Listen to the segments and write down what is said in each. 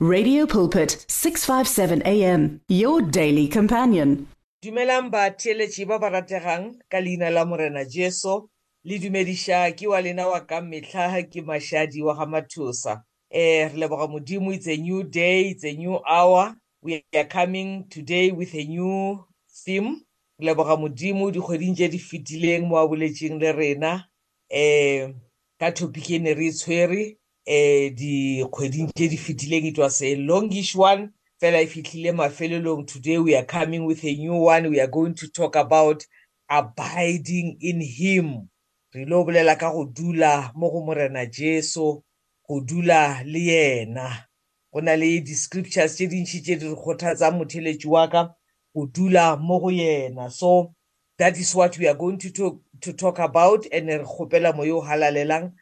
Radio Pulpit 657 AM your daily companion Dumelang ba theeletši ba ba rategang ka leina la Morena Jesu le dumediša ke wa lena wa ka metlha ke mashadi wa ga mathosa eh re leboga modimo it's a new day it's a new hour we are coming today with a new theme re leboga modimo dikgweding tše di fetileng mo a boletseng le rena eh ka topic e ne re e tshwere Eh, dikgweding tše di fetileng it was a longish one fela e fihlile mafelelong today we are coming with a new one we are going to talk about abiding in him re ile o bolela ka go dula mo go morena jesu go dula le yena go na le di-scriptures tše dintšhi tše di re kgothatsang motheletši wa ka go dula mo go yena so That is what we are going to talk, to talk about and re kgopela Moya o Halalelang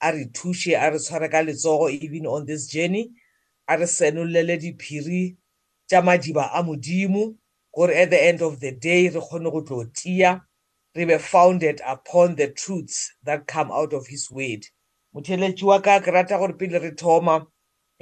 a re thuše, a re tshware ka letsogo even on this journey, a re senollele diphiri tša madiba a Modimo gore at the end of the day re kgone go tlo tia re be founded upon the truths that come out of His Word. Motheeletši wa ka, ke rata gore pele re thoma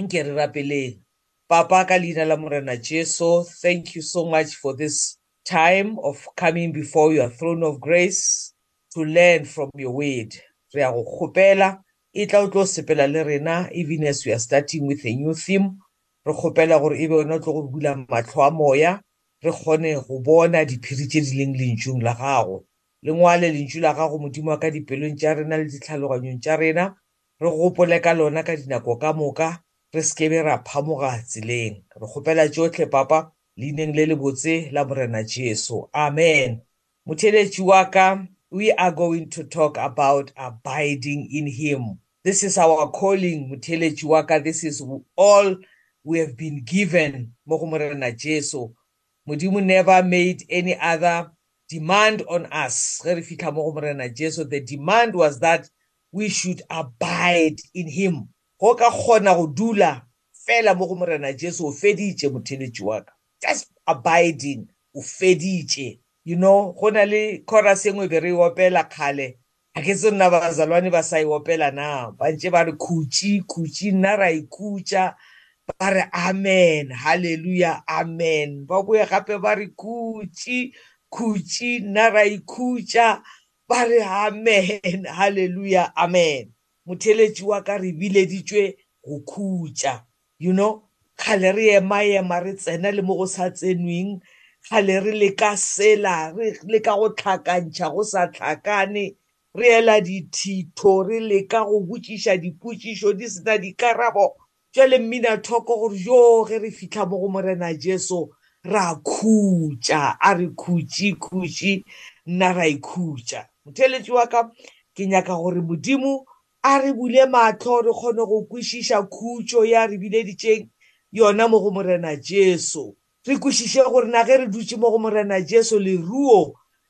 nke re rapeleng. Papa, ka Leina la Morena Jesu, thank you so much for this Time of coming before your throne of grace to learn from your word. Re a go kgopela, e tla o tlo sepela le rena even as we are starting with a new theme. Re kgopela gore e be wena o tlo go bula matlho a moya, re kgone go bona diphiri tše di leng lentšung la gago. Le ngwale lentšu la gago Modimo wa ka dipelong tša rena le ditlhaloganyong tša rena, re gopole ka lona ka dinako ka moka, re se ke be ra phamoga tseleng. Re kgopela tšohle, Papa, Leineng le lebotse la Morena Jesu. Amen. Motheeletši wa ka, we are going to talk about abiding in Him. This is our calling, motheeletši wa ka. This is all we have been given mo go Morena Jesu. Modimo never made any other demand on us. Ge re fitlha mo go Morena Jesu, the demand was that we should abide in Him. Go ka kgona go dula fela mo go Morena Jesu, o feditše, motheeletši wa ka. Just abiding, o feditše. You know, go na le chorus e nngwe be re e opela kgale, ga ke tse nna bazalwane ba sa e opela na, ba ntše ba re khutši, khutši, nna ra ikhutša, ba re amen, haleluya, amen, ba boe gape ba re khutši, khutši, nna ra ikhutša, ba re amen, haleluya, amen. Motheeletši wa ka re bileditšwe go khutša. You know, kgale re ema-ema re tsena le mo go sa tsenwing, kgale re leka sela, re leka go hlakantšha go sa hlakane, re ela dithitho, re leka go botšiša dipotšišo di se na dikarabo, Bjale mmina thoko go re, Yoo, ge re fihla mo go Morena Jesu, ra khutša. A re, Khutši, khutši, nna ra ikhutša. Motheeletši wa ka, ke nyaka gore Modimo a re bule mahlo re kgone go kwešiša khutšo ye a re bileditšeng yona mo go Morena Jesu. Re kwešiše gore na ge re dutše mo go Morena Jesu leruo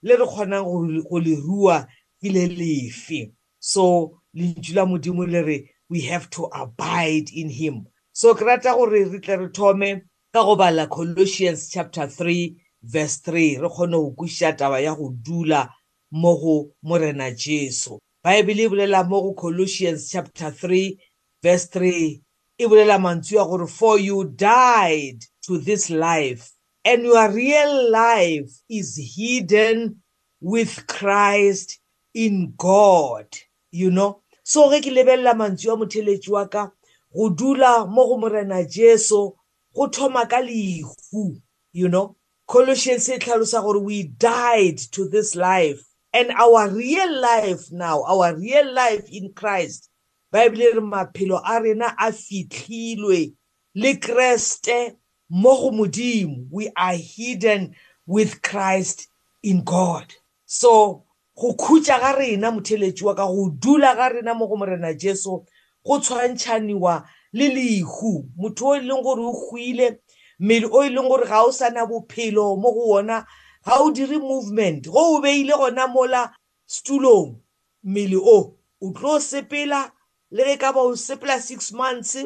le re kgonang go le rua ke le lefe. So lentšu la Modimo le re we have to abide in him. So ke rata gore re tle re thome ka go bala Colossians chapter 3 verse 3 re kgone go kwešiša taba ya go dula mo go Morena Jesu. Baebele e bolela mo go Colossians chapter 3 verse 3 e bolela mantswe a gore for you died to this life and your real life is hidden with Christ in God you know so ge ke lebelela mantswe a motheletši wa ka go dula mo go morena Jesu go thoma ka lehu you know Colossians e tlhalosa gore we died to this life and our real life now our real life in Christ Bible e re maphelo a rena a fitlhilwe Le Kriste mo go Modimo, we are hidden with Christ in God. So, go khutša ga rena, motheletši wa ka, go dula ga rena mo go Morena Jesu go tshwantšhaniwa le lehu, motho o e leng gore o hwile, mmele o e leng gore ga o sa na bophelo mo go wona, ga o dire movement. Go o beile gona mola setulong, mmele o o tlo sepela Le ge e ka ba o sepela six months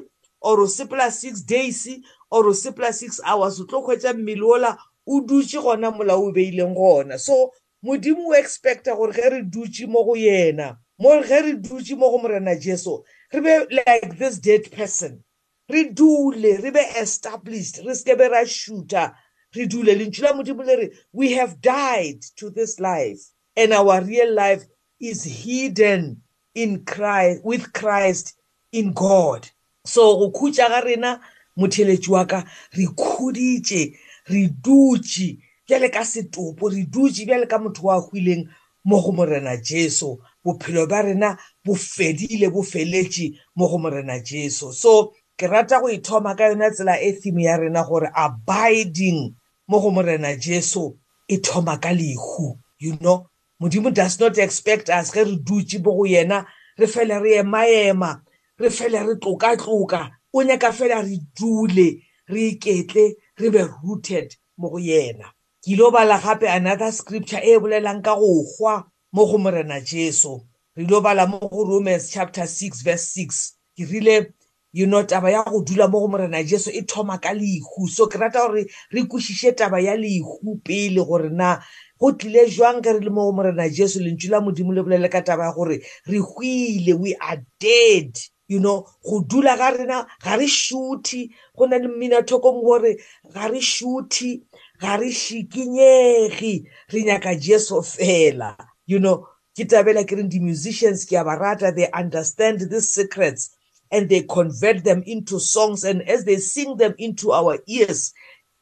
or o sepela six days or o sepela six hours, o tlo hwetša mmele ola o dutše gona mola o beileng gona. So Modimo o expecta gore ge re dutše mo go yena, mo ge re dutše mo go Morena Jesu, re be like this dead person. Re dule re be established, re se ke be ra šutha, re dule. Lentšu la Modimo le re, we have died to this life and our real life is hidden in Christ, with Christ in God. So go khutša ga rena, motheletši wa ka, re khuditše, re dutše bjale ka setopo, re dutše bjale ka motho wa hwileng mo go Morena Jesu. Bophelo bja rena bo fedile, bo feletše mo go Morena Jesu. So ke rata go ithoma ka yona tsela e theme ya rena gore abiding mo go Morena Jesu e thoma ka lehu, you know, Modimo does not expect us ge re dutše bo go yena re fele re emaema re fele re tlokatloka o nyaka fela re dule re iketle re be rooted mo go yena ke ile bala gape another scripture e bolelang ka go hwa mo go morena jesu re ile bala mo go romans chapter 6 verse 6 ke rile You know, taba ya go dula mo go Morena Jesu e thoma ka lehu. So ke rata gore re kwešiše taba ya lehu pele gore na go tlile jwang ge re le mo go Morena Jesu. Lentšu la Modimo le bolele ka taba ya gore re hwile, we are dead. You know, go dula ga rena ga re šuthi. Go na le mmina thoko mo gore ga re šuthi, ga re šikinyegi, re nyaka Jesu fela. You know, ke tabela ke reng di-musicians ke a ba rata, they understand these secrets. and they convert them into songs and as they sing them into our ears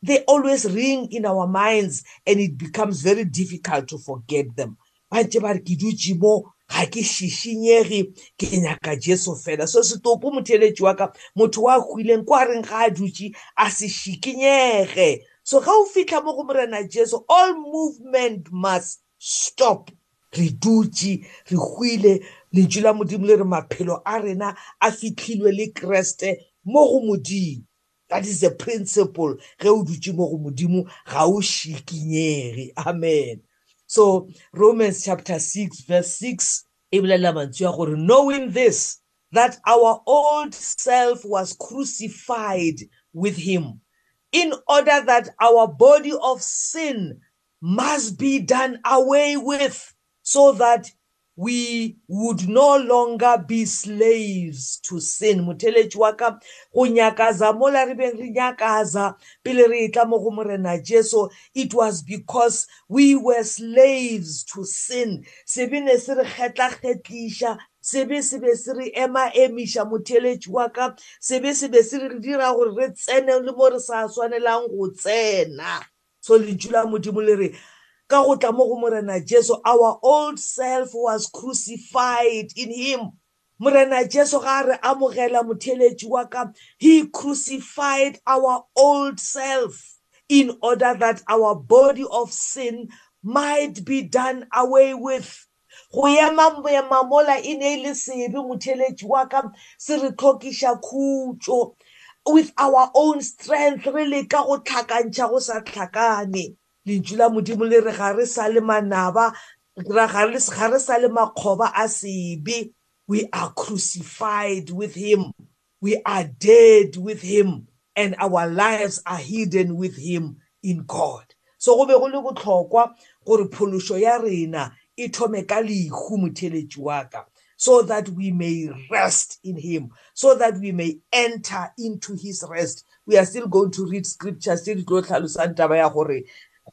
they always ring in our minds and it becomes very difficult to forget them ba ntse ba re ke dutše mo ga ke šišinyege ke nyaka jesu fela so setopo motheletši wa ka motho wa hwileng kwa reng ga a dutše a se šikinyege so ga o fitlha mo go morena jesu all movement must stop Re dutše re hwile Lentšu la Modimo le re maphelo a rena a fihlilwe le Kriste mo go Modimo. That is the principle, ge o dutše mo go Modimo ga o šikinyege. Amen. So Romans chapter 6 verse 6 e bolelela mantsu a gore, Knowing this, that our old self was crucified with him, in order that our body of sin must be done away with so that we would no longer be slaves to sin. Motheletši wa ka, go nyakaza mola re beng re nyakaza pele re etla mo go Morena Jesu, it was because we were slaves to sin. Sebe ne se re kgetla-kgetliša, sebe se be se re ema-emiša, motheletši wa ka, sebe se be se re dira gore re tsene le mo re sa swanelang go tsena. So Lentšu la Modimo le re, Ka go tla mo go Morena Jesu, our old self was crucified in Him. Morena Jesu ga a re amogela motheeletši wa ka, He crucified our old self in order that our body of sin might be done away with. Go ema ema mola e ne e le sebe, motheeletši wa ka, se re hlokiša khutšo. With our own strength, re leka go hlakantšha go sa hlakane. Lentšu la Modimo le re ga re sa le manaba, ra ga re, ga re sa le makgoba a sebe. We are crucified with Him. we are dead with him and our lives are hidden with him in god so go be go le botlhokwa gore pholoso ya rena e thome ka leihu motheletsi wa ka so that we may rest in him so that we may enter into his rest we are still going to read scripture still tlo tlhalosang taba ya gore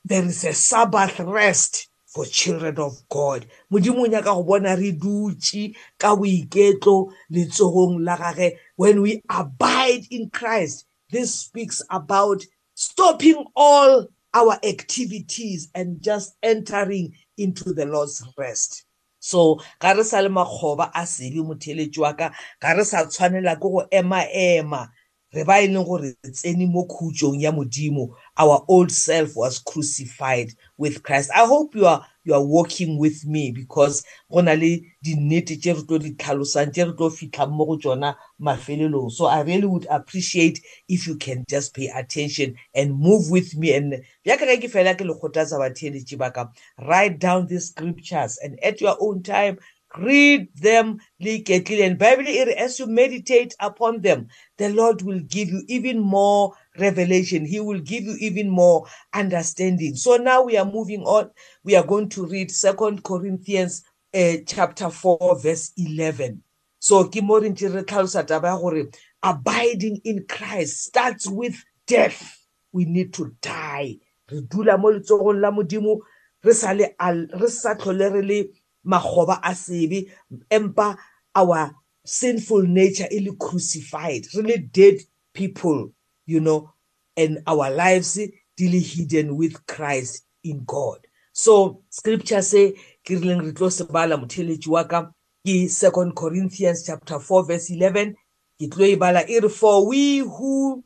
there is a sabbath rest For children of God, Modimo o nyaka go bona re dutše ka boiketlo letsogong la gage when we abide in Christ. This speaks about stopping all our activities and just entering into the Lord's rest. So ga re sa le makgoba a sebe motheletši wa ka, ga re sa tshwanela ke go ema-ema Re ba e leng gore re tsene mo khutšong ya Modimo, our old self was crucified with Christ. I hope you are, you are walking with me because go na le dinnete tše re tlo di tlhalosang tše re tlo fihlang mo go tšona mafelelong. So I really would appreciate if you can just pay attention and move with me. And bjaka ge ke fela ke le kgothatsa batheeletši ba ka, write down these scriptures and at your own time Read them le iketlile and Bible e re as you meditate upon them the Lord will give you even more revelation he will give you even more understanding so now we are moving on we are going to read second Corinthians uh, chapter 4 verse 11 so ke mo re ntse re tlhalosa taba ya gore abiding in Christ starts with death we need to die re dula mo letsogong la modimo re sa tlhole re le makgoba a sebe, empa our sinful nature e le crucified, re le dead people, you know, and our lives di le hidden with Christ in God. So scripture se ke rileng re tlo se bala motheeletši wa ka ke Second Corinthians chapter 4 verse 11 ke tlo e bala e re for we who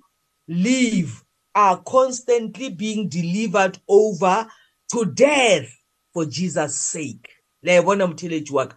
live are constantly being delivered over to death for Jesus sake. Le a e bona motheeletši wa ka?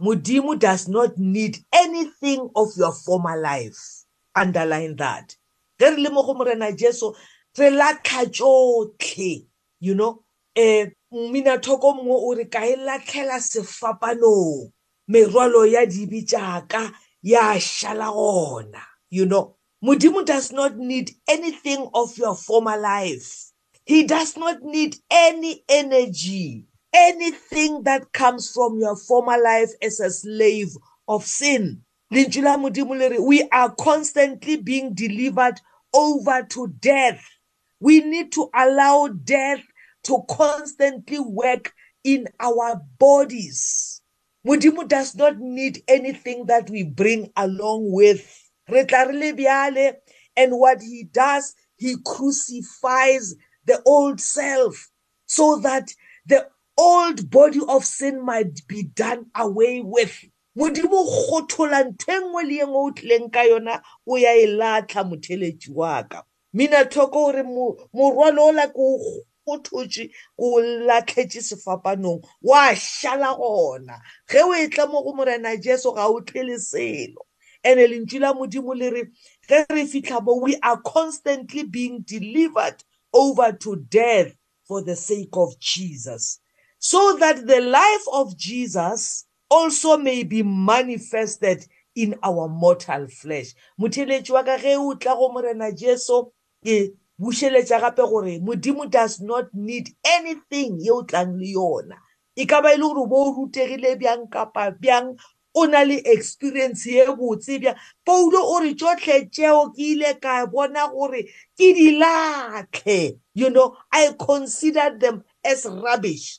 Modimo does not need anything of your former life. Underline that. Ge re le mo go Morena Jesu, re latlha tšotlhe, you know, eh, mminathoko mongwe o re ka e latlhela sefapanong merwalo ya dibe tšaka ya šala gona you know modimo does not need anything of your former life he does not need any energy anything that comes from your former life as a slave of sin lentšu la modimo le re we are constantly being delivered over to death we need to allow death to constantly work in our bodies Modimo does not need anything that we bring along with. Re tla re le bjale, and what he does, he crucifies the old self so that the old body of sin might be done away with. Modimo o kgothola ntho e nngwe le e nngwe o tlileng ka yona, o ya e latlha motheletši wa ka. Minathoko o re, Morwalo ola ke o kgothotše, ke o lahletše sefapanong, wa šala gona. Ge o etla mo go Morena Jesu, ga o tle le selo. And Lentšu la Modimo le re, ge re fihla mo, we are constantly being delivered over to death for the sake of Jesus, so that the life of Jesus Also may be manifested in our mortal flesh. Motheeletši wa ka, ge o tla go Morena Jesu, ke bušeletša gape gore Modimo does not need anything ye o tlang le yona. E ka ba e le gore o bo o rutegile bjang kapa bjang, o na le experience ye botse bjang. Paulo o re, Tšohle tšeo ke ile ka bona gore ke di lahle, you know, I considered them as rubbish.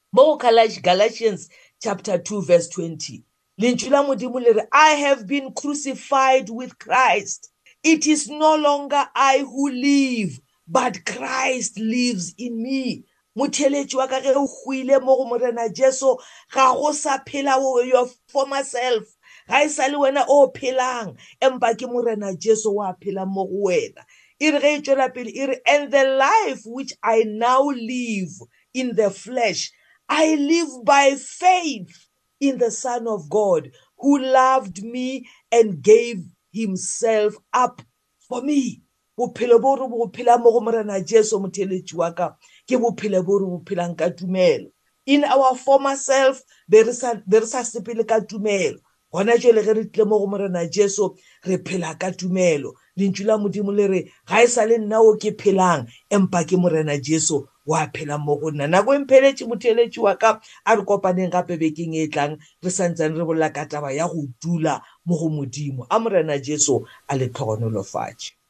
Mo go Galatians chapter 2 verse 20, Lentšu la Modimo le re, I have been crucified with Christ. It is no longer I who live, but Christ lives in me. Motheletši wa ka ge o hwile mo go Morena Jesu, ga go sa phela your former self. Ga e sa le wena o phelang, empa ke Morena Jesu wa phela mo go wena. E re ge e tšwela pele, e re, and the life which I now live in the flesh, I live by faith in the Son of God who loved me and gave himself up for me. Bophelo bo re bo phela mo go Morena Jesu motheletši wa ka ke bophelo bo re bo phelang ka tumelo. In our former self be re sa sepele ka tumelo Gona jwale ge re tlile mo go Morena Jesu, re phela ka tumelo. Lentšu la Modimo le re, Ga e sa le nna o ke phelang, empa ke Morena Jesu o a phelang mo go nna. Nako e mpheletše, motheeletši wa ka. A re kopaneng gape bekeng e tlang, re sa ntsane re bolela ka taba ya go dula mo go Modimo. A Morena Jesu a le tlhogonolofatše.